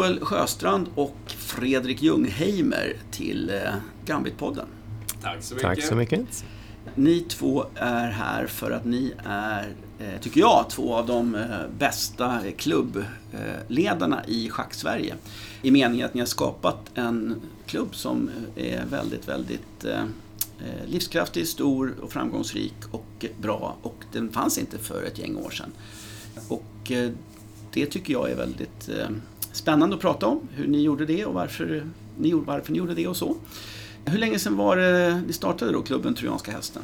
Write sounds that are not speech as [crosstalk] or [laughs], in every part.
Joel Sjöstrand och Fredrik Ljungheimer till eh, Gambit-podden. Tack så mycket. Tack så mycket. Ni två är här för att ni är, eh, tycker jag, två av de eh, bästa klubbledarna i Schack-Sverige. I meningen att ni har skapat en klubb som är väldigt, väldigt livskraftig, stor och framgångsrik och bra. Och den fanns inte för ett gäng år sedan. Och det tycker jag är väldigt spännande att prata om. Hur ni gjorde det och varför ni, varför ni gjorde det och så. Hur länge sedan var det ni startade då klubben Trojanska Hästen?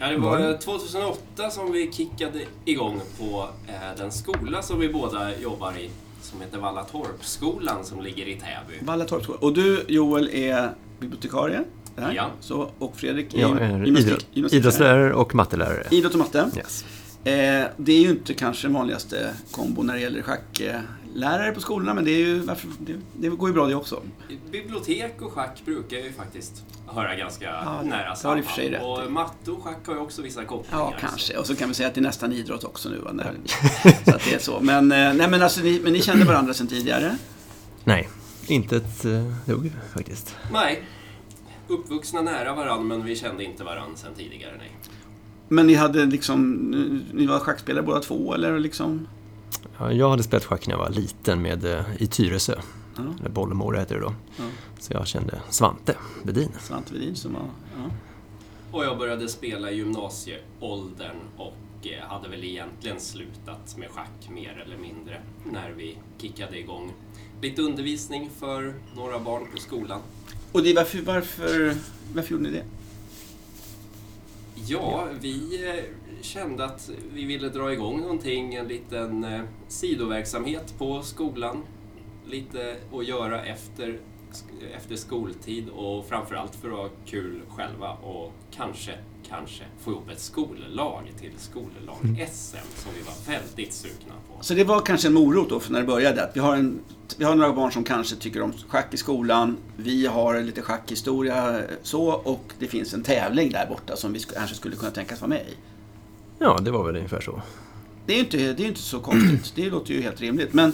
Ja, det var 2008 som vi kickade igång på eh, den skola som vi båda jobbar i. Som heter Vallatorpsskolan som ligger i Täby. Vallatorpsskolan. Och du Joel är bibliotekarie? Där. Ja. Så, och Fredrik är Jag är gymnastik- idrott, idrottslärare och mattelärare. Idrott och matte. Yes. Eh, det är ju inte kanske den vanligaste kombo när det gäller schacklärare på skolorna, men det, är ju, varför, det, det går ju bra det också. Bibliotek och schack brukar ju faktiskt höra ganska Ja, nära samman. och för sig rätt matte och schack har ju också vissa kopplingar. Ja, kanske. Och så kan vi säga att det är nästan idrott också nu. va? När, så att det är så. Men, eh, nej, men, alltså, ni, men ni kände varandra sedan tidigare? Nej, inte ett uh, dugg faktiskt. Så, nej. Uppvuxna nära varann men vi kände inte varann sedan tidigare, nej. Men ni hade liksom, ni var schackspelare båda två eller liksom? Ja, Jag hade spelat schack när jag var liten med, eh, i Tyresö. Ja. Eller Bollmora heter det då. Ja. Så jag kände Svante Bedin. Svante Wedin som var... Ja. Och jag började spela i gymnasieåldern och eh, hade väl egentligen slutat med schack mer eller mindre när vi kickade igång lite undervisning för några barn på skolan. Och det, varför, varför, varför gjorde ni det? Ja, vi eh, kände att vi ville dra igång någonting, en liten eh, sidoverksamhet på skolan. Lite att göra efter, efter skoltid och framförallt för att ha kul själva och kanske, kanske få ihop ett skollag till skollag-SM som vi var väldigt sugna på. Så det var kanske en morot då för när det började. Att vi, har en, vi har några barn som kanske tycker om schack i skolan. Vi har lite schackhistoria så och det finns en tävling där borta som vi sk- kanske skulle kunna tänkas vara med i. Ja, det var väl ungefär så. Det är ju inte, det är ju inte så konstigt. Det låter ju helt rimligt. Men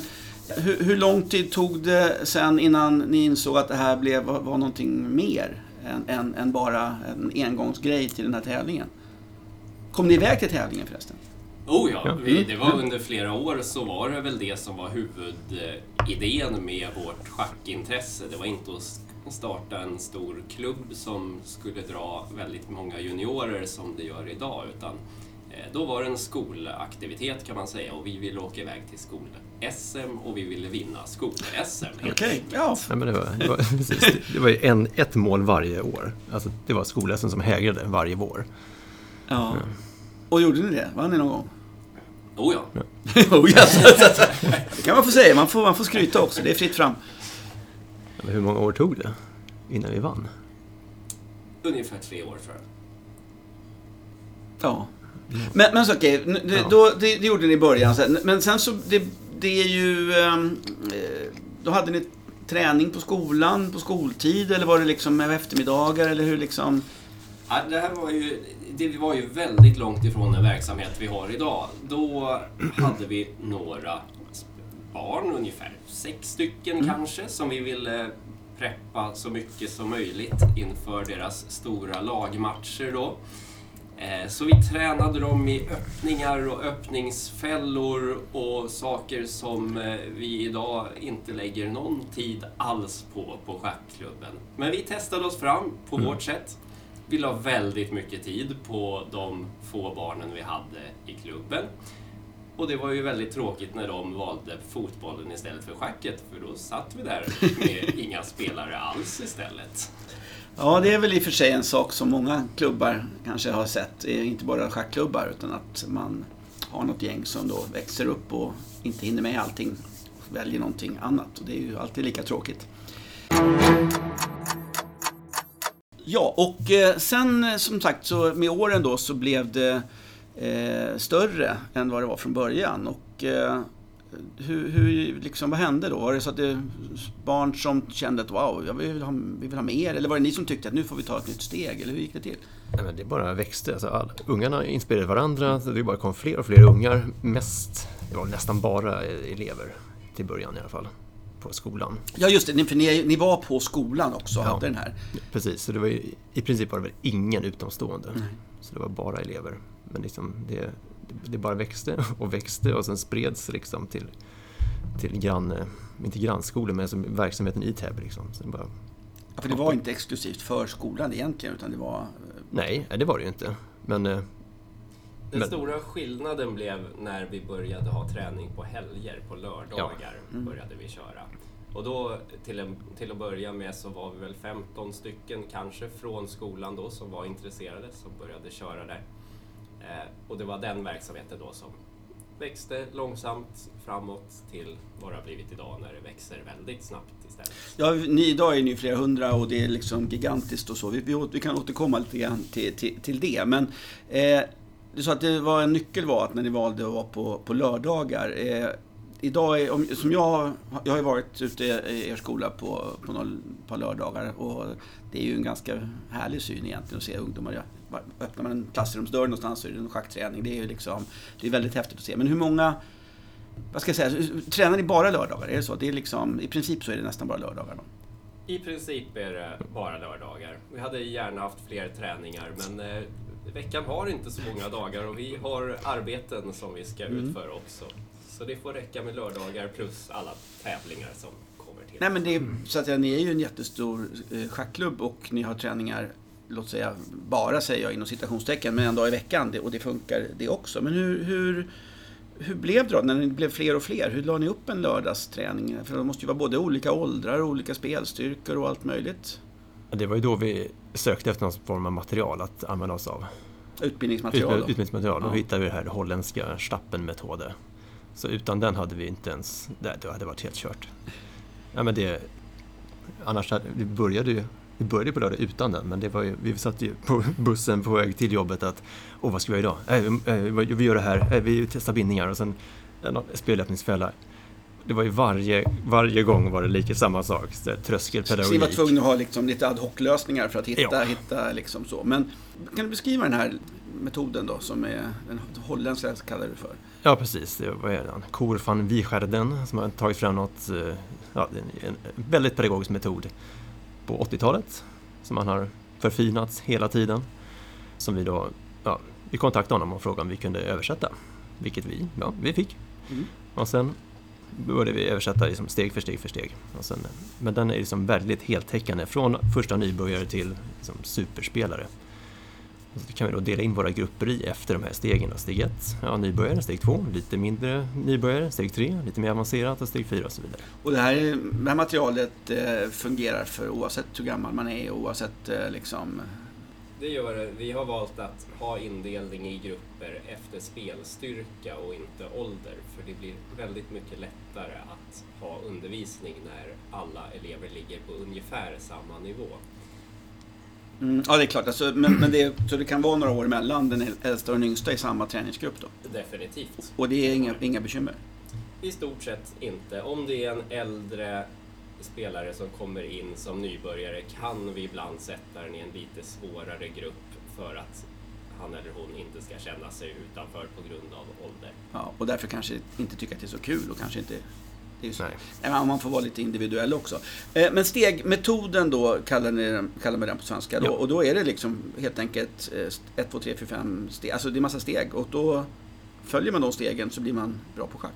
hur, hur lång tid tog det sen innan ni insåg att det här blev, var, var någonting mer än, än, än bara en engångsgrej till den här tävlingen? Kom ni iväg till tävlingen förresten? Oh ja, vi, det var under flera år så var det väl det som var huvudidén med vårt schackintresse. Det var inte att starta en stor klubb som skulle dra väldigt många juniorer som det gör idag, utan då var det en skolaktivitet kan man säga och vi ville åka iväg till skol-SM och vi ville vinna skol-SM. helt Okej, ja. Ja, men det, var, det, var, [laughs] precis, det, var ju en, ett mål varje år. Alltså, det var skolläsen som hägrade varje vår. ja. Och gjorde ni det? Vann ni någon gång? Oh ja, [laughs] oh, yes. Det kan man få säga. Man får, man får skryta också. Det är fritt fram. Men hur många år tog det innan vi vann? ungefär tre år tror jag. Ja. Men, men så okej, n- det, då, det, det gjorde ni i början. Men sen så, det, det är ju... ehm, eh, Då hade ni träning på skolan, på skoltid, eller var det liksom eftermiddagar, eller hur liksom? Ja, det här var ju, det var ju väldigt långt ifrån den verksamhet vi har idag. Då hade vi några barn, ungefär sex stycken kanske, som vi ville preppa så mycket som möjligt inför deras stora lagmatcher då. Eh, Så vi tränade dem i öppningar och öppningsfällor och saker som eh, vi idag inte lägger någon tid alls på på schackklubben. Men vi testade oss fram på vårt sätt. Vi la väldigt mycket tid på de få barnen vi hade i klubben. Och det var ju väldigt tråkigt när de valde fotbollen istället för schacket, för då satt vi där med [laughs] inga spelare alls istället. Ja, det är väl i och för sig en sak som många klubbar kanske har sett. Inte bara schackklubbar, utan att man har något gäng som då växer upp och inte hinner med allting. Och väljer någonting annat. Och det är ju alltid lika tråkigt. Ja, och eh, sen eh, som sagt så med åren då så blev det eh, större än vad det var från början. Och eh, hur, hur, liksom, vad hände då? Var det så att det barn som kände att wow, jag vill ha, vi vill ha mer? Eller var det ni som tyckte att nu får vi ta ett nytt steg? Eller hur gick det till? Nej, men det bara växte. Alltså, all, ungarna inspirerade varandra. Det bara kom fler och fler ungar. Mest, det var nästan bara elever till början i alla fall. På skolan. Ja, just det. För ni, ni var på skolan också och Ja. hade den här. Precis, så det var ju, i princip var det väl ingen utomstående. Nej. Så det var bara elever. Men liksom det, det bara växte [laughs] och växte och sen spreds liksom till, till grann, inte grannskolor, men alltså verksamheten i Täby. Liksom. Så det bara, Ja, för det var inte exklusivt för skolan egentligen, utan det var... eh, nej, det var det ju inte. Men eh, Den Men- stora skillnaden blev när vi började ha träning på helger, på lördagar Mm. började vi köra. Och då till, en, till att börja med så var vi väl 15 stycken kanske från skolan då som var intresserade som började köra där. Eh, och det var den verksamheten då som växte långsamt framåt till vad det har blivit idag när det växer väldigt snabbt istället. Ja, ni, idag är ni flera hundra och det är liksom gigantiskt och så. Vi, vi, vi kan återkomma lite grann till, till, till det. Men eh, du sa att det var en nyckel var att när ni valde att vara på, på lördagar. Eh, idag, är, om, som jag, jag har ju varit ute i er skola på, på några par lördagar och det är ju en ganska härlig syn egentligen att se ungdomar. Öppnar man en klassrumsdörr någonstans så är det en schackträning. Det är ju liksom, det är väldigt häftigt att se. Men hur många vad ska jag säga, tränar ni bara lördagar? Är det så? Det är liksom, I princip så är det nästan bara lördagar. Då. I princip är det bara lördagar. Vi hade gärna haft fler träningar men eh, veckan har inte så många dagar och vi har arbeten som vi ska Mm. utföra också. Så det får räcka med lördagar plus alla tävlingar som kommer till. Nej men det är, så att säga, ni är ju en jättestor eh, schackklubb och ni har träningar, låt säga bara säger jag inom citationstecken, men en dag i veckan och det funkar det också. Men hur, hur, hur blev det då när ni blev fler och fler? Hur la ni upp en lördagsträning? För det måste ju vara både olika åldrar, olika spelstyrkor och allt möjligt. det var ju då vi sökte efter någon form av material att använda oss av. Utbildningsmaterial. Utbild-. Utbildningsmaterial. Då Ja. hittade vi det här holländska Stappen-metoden. Så utan den hade vi inte ens... Det hade varit helt kört. Ja, men det, annars hade, vi började ju vi började på lördag utan den, men det var ju, vi satt ju på [laughs] bussen på väg till jobbet att Åh, vad ska vi göra idag? Äh, vi, äh, vi gör det här, äh, vi testar bindningar och sen en spelöppningsfälla. Det var ju varje, varje gång var det lika samma sak. Så där, Så ni Tröskelpedagogik. var tvungna att ha liksom lite ad hoc-lösningar för att hitta, Ja. hitta liksom så. Men kan du beskriva den här metoden då, som är den holländska kallar du för? Ja, precis. Det var han. Kor van Wiegerden som har tagit fram något, eh, ja, är en väldigt pedagogisk metod på 80-talet som han har förfinat hela tiden. Som vi då, ja, vi kontaktade honom och frågade om vi kunde översätta. Vilket vi, ja, vi fick. Mm. Och sen började vi översätta liksom steg för steg för steg. Och sen, men den är liksom väldigt heltäckande från första nybörjare till liksom superspelare. Så kan vi då dela in våra grupper i efter de här stegen. Steg 1, ja, nybörjare. Steg 2, lite mindre nybörjare. Steg 3, lite mer avancerat. Och steg 4 och så vidare. Och det här, det här materialet eh, fungerar för oavsett hur gammal man är och oavsett eh, liksom... Det gör det. Vi har valt att ha indelning i grupper efter spelstyrka och inte ålder. För det blir väldigt mycket lättare att ha undervisning när alla elever ligger på ungefär samma nivå. Mm, ja, det är klart. Alltså, men, men det, så det kan vara några år mellan den äldsta och den yngsta i samma träningsgrupp då? Definitivt. Och det är inga, inga bekymmer? I stort sett inte. Om det är en äldre spelare som kommer in som nybörjare kan vi ibland sätta den i en lite svårare grupp för att han eller hon inte ska känna sig utanför på grund av ålder. Ja, och därför kanske inte tycker att det är så kul och kanske inte... Det är ju så. Nej. Men man får vara lite individuell också. Eh, Men stegmetoden då kallar, ni, kallar man den på svenska. Då, Ja. Och då är det liksom helt enkelt 1, 2, 3, 4, 5 steg. Alltså det är massa steg och då följer man de stegen så blir man bra på schack.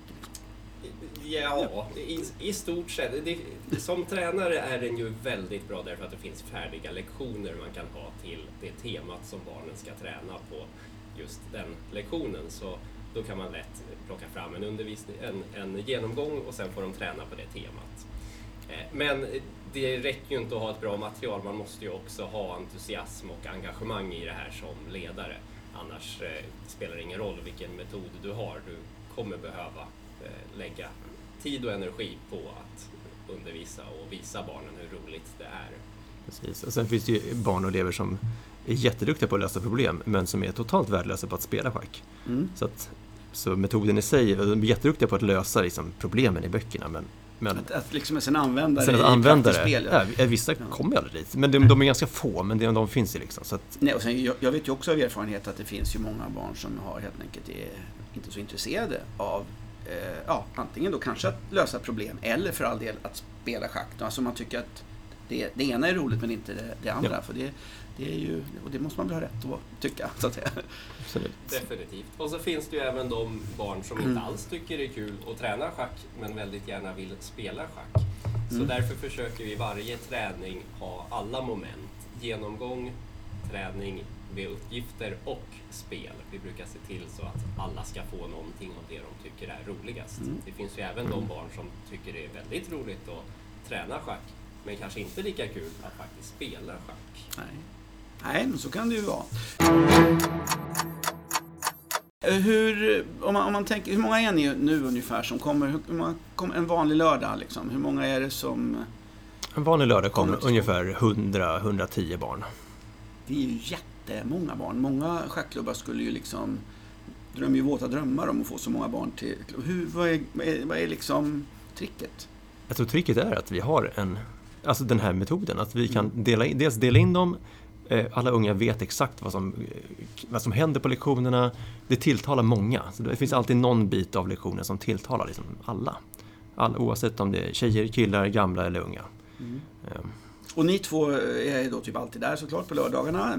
Ja, i, i stort sett. Det, som tränare är den ju väldigt bra därför att det finns färdiga lektioner man kan ha till det temat som barnen ska träna på just den lektionen. Så då kan man lätt plocka fram en, undervisning, en, en genomgång och sen får de träna på det temat. Eh, men det räcker ju inte att ha ett bra material, man måste ju också ha entusiasm och engagemang i det här som ledare. Annars eh, spelar det ingen roll vilken metod du har, du kommer behöva eh, lägga tid och energi på att undervisa och visa barnen hur roligt det är. Precis. Och sen finns det ju barn och elever som är jätteduktiga på att lösa problem men som är totalt värdelösa på att spela schack. Mm. Så, att, så metoden i sig, de är jätteduktiga på att lösa liksom, problemen i böckerna men, men Att, att liksom sen använda sen det att i använda det, spel. Ja. ja, vissa kommer ju aldrig dit. Men de, de är ganska få, men de, de finns ju liksom. Så att, Nej, och sen, jag, jag vet ju också av erfarenhet att det finns ju många barn som har helt enkelt är inte så intresserade av eh, ja, antingen då kanske att lösa problem eller för all del att spela schack. Alltså man tycker att det, det ena är roligt men inte det, det andra. Ja. För det, det är ju, och det måste man väl ha rätt att tycka, så att säga. Absolut. Definitivt. Och så finns det ju även de barn som Mm. inte alls tycker det är kul att träna schack men väldigt gärna vill spela schack. Så Mm. därför försöker vi varje träning ha alla moment. Genomgång, träning med uppgifter och spel. Vi brukar se till så att alla ska få någonting av det de tycker är roligast. Mm. Det finns ju även de barn som tycker det är väldigt roligt att träna schack men kanske inte lika kul att faktiskt spela schack. Nej. Nej, men så kan det ju vara. Hur, om man, om man tänker, hur många är ni nu ungefär som kommer? Hur många, kommer en vanlig lördag liksom? Hur många är det som... En vanlig lördag kommer till ungefär 100-110 barn. Det är ju jättemånga barn. Många schackklubbar skulle ju liksom drömmer ju våta drömmar om att få så många barn till hur, vad, är, vad, är, vad är liksom tricket? Jag tror tricket är att vi har en, alltså den här metoden, att vi kan Mm. dela in, dels dela in dem, alla unga vet exakt vad som, eh, vad som händer på lektionerna, det tilltalar många. Så det finns alltid någon bit av lektionen som tilltalar liksom alla. All, oavsett om det är tjejer, killar, gamla eller unga. Eh, Och ni två är då typ alltid där såklart på lördagarna.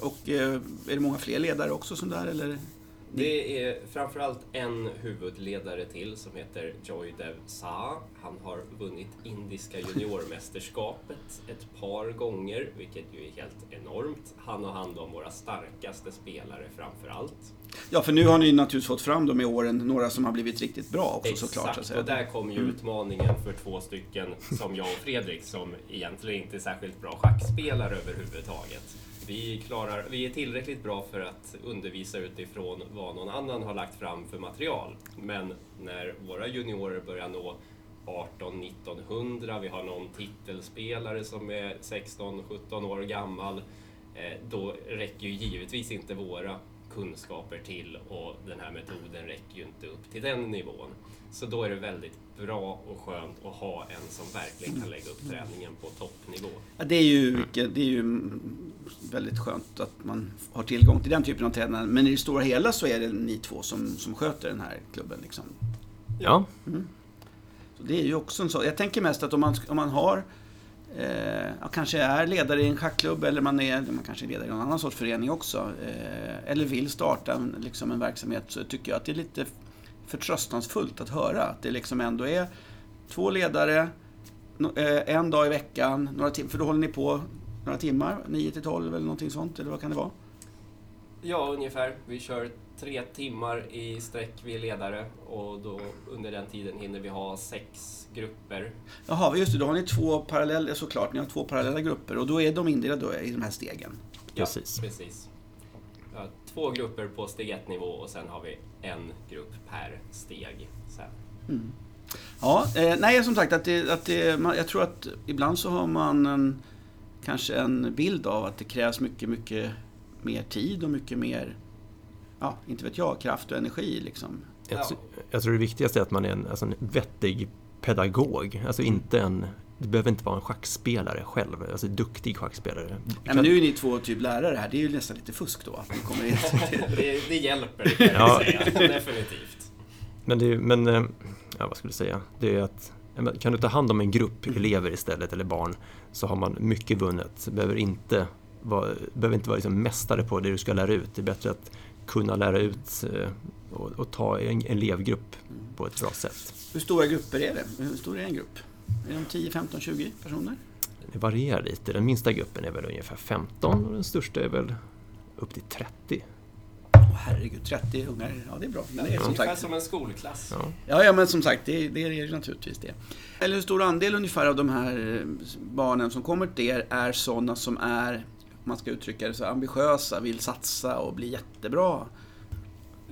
Och eh, är det många fler ledare också som där eller? Det är framförallt en huvudledare till som heter Joydev Saha. Han har vunnit indiska juniormästerskapet ett par gånger, vilket ju är helt enormt. Han har hand om våra starkaste spelare framför allt. Ja, för nu har ni naturligtvis fått fram då med åren några som har blivit riktigt bra också såklart. Så att säga. och där kom ju Mm. utmaningen för två stycken som jag och Fredrik som egentligen inte är särskilt bra schackspelare överhuvudtaget. Vi, klarar, vi är tillräckligt bra för att undervisa utifrån vad någon annan har lagt fram för material. Men när våra juniorer börjar nå 18-1900, vi har någon titelspelare som är 16-17 år gammal, eh, då räcker ju givetvis inte våra kunskaper till och den här metoden räcker ju inte upp till den nivån. Så då är det väldigt bra och skönt att ha en som verkligen kan lägga upp träningen på toppnivå. Ja, det, är ju, det är ju väldigt skönt att man har tillgång till den typen av tränare. Men i det stora hela så är det ni två som, som sköter den här klubben. Liksom. ja, Så det är ju också en så. Jag tänker mest att om man, om man har eh, ja, kanske är ledare i en schackklubb eller man, är, man kanske är ledare i någon annan sorts förening också. Eh, eller vill starta en, liksom en verksamhet så tycker jag att det är lite förtröstansfullt att höra att det liksom ändå är två ledare, eh, en dag i veckan, några tim- för då håller ni på några timmar, 9 till 12 eller någonting sånt, eller vad kan det vara? Ja, ungefär. Vi kör tre timmar i sträck, vi är ledare och då under den tiden hinner vi ha sex grupper. Jaha, just det, då har ni två parallella, såklart, ni har två parallella grupper och då är de indelade då i de här stegen. Precis. Ja, precis. Vi har två grupper på steg 1-nivå och sen har vi en grupp per steg. Sen. Ja, eh, nej som sagt att det, att det, man, jag tror att ibland så har man en, kanske en bild av att det krävs mycket, mycket mer tid och mycket mer, ja, inte vet jag, kraft och energi liksom. jag, Ja. jag tror det viktigaste är att man är en, alltså en vettig pedagog, alltså inte en det behöver inte vara en schackspelare själv, alltså duktig schackspelare. Nej, men nu är ni två typ lärare här, det är ju nästan lite fusk då. Att ni kommer in. [laughs] det, det hjälper, det kan jag Ja. säga. [laughs] Definitivt. Men, det, är- men eh, ja, vad skulle jag säga? Det är att kan du ta hand om en grupp elever istället, eller barn, så har man mycket vunnet. Du behöver inte vara, behöver inte vara liksom mästare på det du ska lära ut. Det är bättre att kunna lära ut eh, och, och ta en elevgrupp på ett bra sätt. Hur stora grupper är det? Hur stor är en grupp? Är de 10, 15, 20 personer? Det varierar lite. Den minsta gruppen är väl ungefär 15 och den största är väl upp till 30. Åh herregud, 30 ungar, ja det är bra. Men det är som Ungefär sagt, som en skolklass. Ja. ja, ja men som sagt, det, det är ju naturligtvis det. Eller hur stor andel ungefär av de här eh, barnen som kommer till er är sådana som är, om man ska uttrycka det så, ambitiösa, vill satsa och bli jättebra?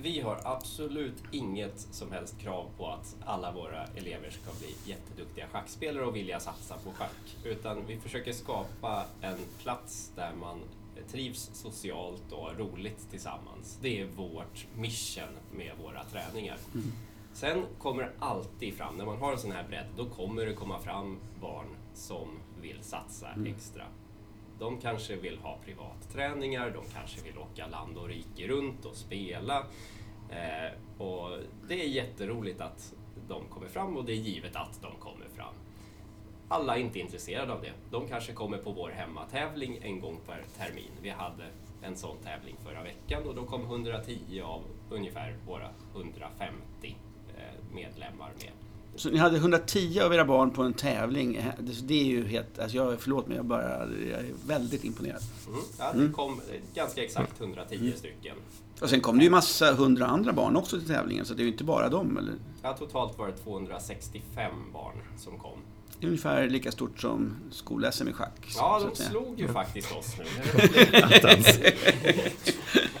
Vi har absolut inget som helst krav på att alla våra elever ska bli jätteduktiga schackspelare och vilja satsa på schack. Utan vi försöker skapa en plats där man trivs socialt och har roligt tillsammans. Det är vårt mission med våra träningar. Sen kommer det alltid fram, när man har en sån här bredd, då kommer det komma fram barn som vill satsa extra. De kanske vill ha privatträningar, de kanske vill åka land och rike runt och spela. Eh, och det är jätteroligt att de kommer fram och det är givet att de kommer fram. Alla är inte intresserade av det. De kanske kommer på vår hemmatävling en gång per termin. Vi hade en sån tävling förra veckan och då kom 110 av ungefär våra 150 eh, medlemmar med. Så ni hade 110 av era barn på en tävling. Det det är ju helt... Alltså jag, förlåt mig, jag, bara, jag är väldigt imponerad. Mm. Ja, det kom eh, ganska exakt 110 stycken. Och sen kom det ju massa hundra andra barn också till tävlingen, så det är ju inte bara dem. Eller? Ja, totalt var det 265 barn som kom. Ungefär lika stort som skol-SM i schack. Ja, så de slog ju faktiskt oss nu. [laughs] [laughs]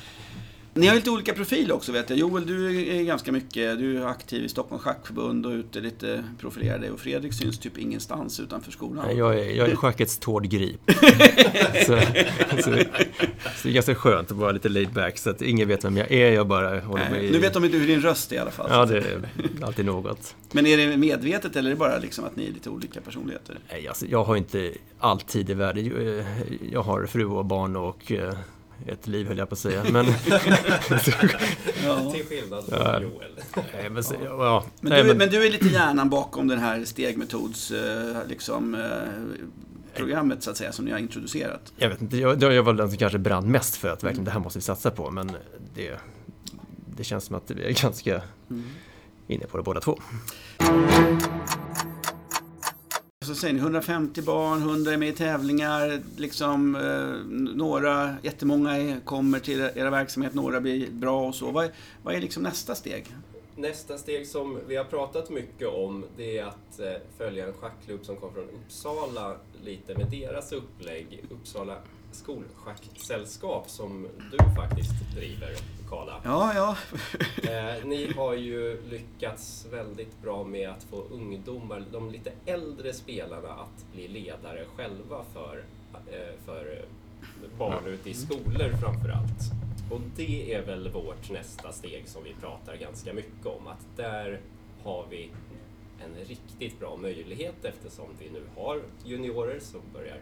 Ni har lite olika profil också vet jag. Joel, du är ganska mycket, du är aktiv i Stockholms schackförbund och ute lite profilerad dig. Och Fredrik syns typ ingenstans utanför skolan. Jag är, jag är schackets Tord Grip. [laughs] så, så, så det är ganska skönt att vara lite laid back så att ingen vet vem jag är. Jag bara håller mig i... Nu vet de inte hur din röst är i alla fall. Ja, det är alltid något. Men är det medvetet eller är det bara liksom att ni är lite olika personligheter? Nej, alltså, jag har inte all tid i världen. Jag har fru och barn och eh, ett liv höll jag på att säga. Men, [laughs] Ja. Till skillnad från Ja. Joel. nej, men, så- ja, Men, nej, du, men- men du är lite hjärnan bakom den här stegmetods eh, liksom, eh, programmet så att säga som ni har introducerat. Jag vet inte, jag, jag var den som kanske brann mest för att verkligen det här måste vi satsa på. Men det, det känns som att vi är ganska inne på det båda två. Så säger ni 150 barn, 100 är med i tävlingar, liksom, eh, några, jättemånga är, kommer till era verksamhet, några blir bra och så. Vad är, vad är liksom nästa steg? Nästa steg som vi har pratat mycket om det är att eh, följa en schackklubb som kom från Uppsala lite med deras upplägg. Uppsala skolschacksällskap som du faktiskt driver, Karla. Ja, ja. [laughs] Eh, ni har ju lyckats väldigt bra med att få ungdomar, de lite äldre spelarna, att bli ledare själva för, eh, för barn ute i skolor framför allt. Och det är väl vårt nästa steg som vi pratar ganska mycket om, att där har vi en riktigt bra möjlighet eftersom vi nu har juniorer som börjar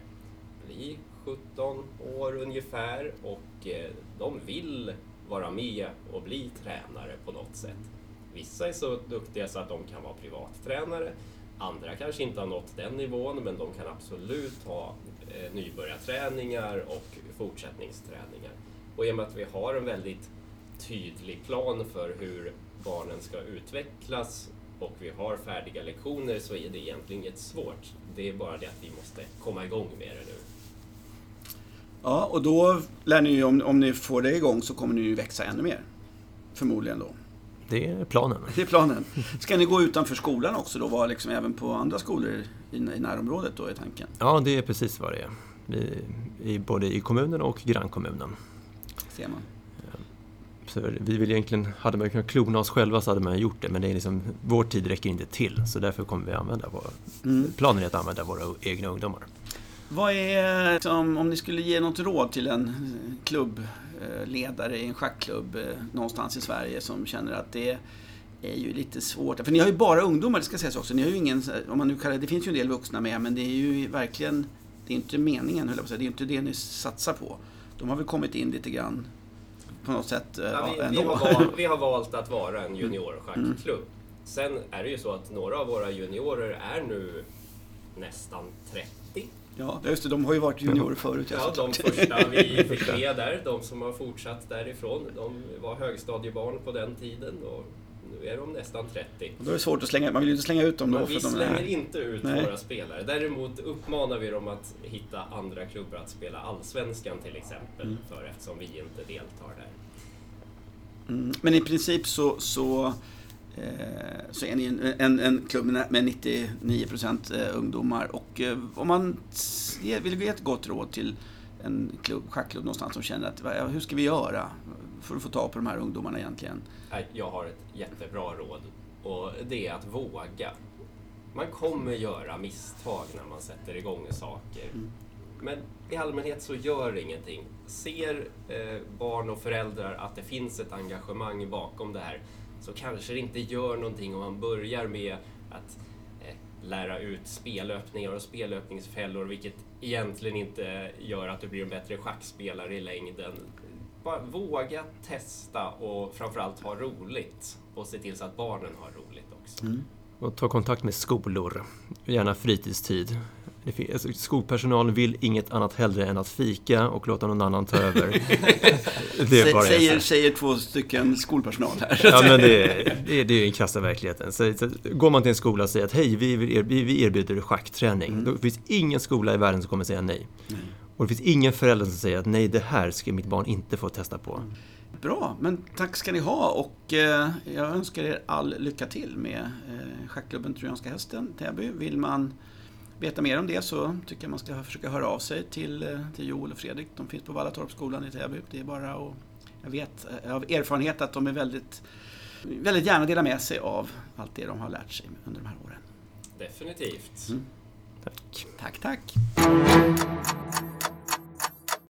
bli 17 år ungefär och eh, de vill vara med och bli tränare på något sätt. Vissa är så duktiga så att de kan vara privattränare. Andra kanske inte har nått den nivån men de kan absolut ha eh, nybörjarträningar och fortsättningsträningar. Och i och med att vi har en väldigt tydlig plan för hur barnen ska utvecklas och vi har färdiga lektioner så är det egentligen inget svårt. Det är bara det att vi måste komma igång med det nu ja och då lär ni ju, om, om ni får det igång så kommer ni ju växa ännu mer. Förmodligen då. Det är planen. Det är planen. Ska ni gå utanför skolan också då? Vara liksom även på andra skolor i, i närområdet då är tanken? Ja, det är precis vad det är. Vi, i, både i kommunen och grannkommunen. Ser man. Så vi vill egentligen, hade man kunnat klona oss själva så hade man gjort det, men det är liksom, vår tid räcker inte till. Så därför kommer vi använda våra, Mm. planen är att använda våra egna ungdomar. Vad är, liksom, om ni skulle ge något råd till en klubbledare i en schackklubb eh, någonstans i Sverige som känner att det är ju lite svårt. För ni har ju bara ungdomar, det ska sägas också. Ni har ju ingen, om man nu kallar det, finns ju en del vuxna med, men det är ju verkligen, det är inte meningen, höll jag på att säga. Det är inte det ni satsar på. De har väl kommit in lite grann på något sätt eh, Ja, vi, vi, har valt, vi har valt att vara en juniorschackklubb. Sen är det ju så att några av våra juniorer är nu nästan 30. Ja, just det. De har ju varit juniorer förut. Ja, de [laughs] första vi [laughs] fick med där, de som har fortsatt därifrån, de var högstadiebarn på den tiden och nu är de nästan 30. Och Då är det svårt att slänga, man vill ju inte slänga ut dem då. Men för vi slänger är, inte ut Nej. våra spelare. Däremot uppmanar vi dem att hitta andra klubbar att spela Allsvenskan till exempel, för eftersom vi inte deltar där. Mm, men i princip så, så, så är ni en, en, en klubb med med 99% eh, ungdomar. Och eh, om man vill ge ett gott råd till en klubb, schackklubb någonstans som känner att "Va, hur ska vi göra för att få tag på de här ungdomarna egentligen? Jag har ett jättebra råd och det är att våga. Man kommer göra misstag när man sätter igång saker. Men i allmänhet så gör det ingenting. Ser eh, barn och föräldrar att det finns ett engagemang bakom det här så kanske det inte gör någonting om man börjar med att eh, lära ut spelöppningar och spelöppningsfällor vilket egentligen inte gör att du blir en bättre schackspelare i längden. bara våga testa och framförallt ha roligt. Och se till så att barnen har roligt också. Mm. Och ta kontakt med skolor, gärna fritidstid. Det alltså, Skolpersonalen vill inget annat hellre än att fika och låta någon annan ta över. [laughs] det är Sä- bara säger, säger två stycken skolpersonal här. Ja, men det, är- det, det är ju den krassa verkligheten. Så, så, går man till en skola och säger att hej, vi, vill er, vi, vi erbjuder schackträning. Mm. Då finns ingen skola i världen som kommer säga nej. Nej. Och det finns ingen förälder som säger att nej, det här ska mitt barn inte få testa på. Bra, men tack ska ni ha och eh, jag önskar er all lycka till med eh, schackklubben Trojanska hästen Täby. Vill man veta mer om det så tycker jag man ska försöka höra av sig till, eh, till Joel och Fredrik. De finns på Vallatorpsskolan i Täby. Det är bara att, jag vet eh, av erfarenhet att de är väldigt, väldigt gärna delar med sig av allt det de har lärt sig under de här åren. Definitivt. Mm. Tack. Tack, tack!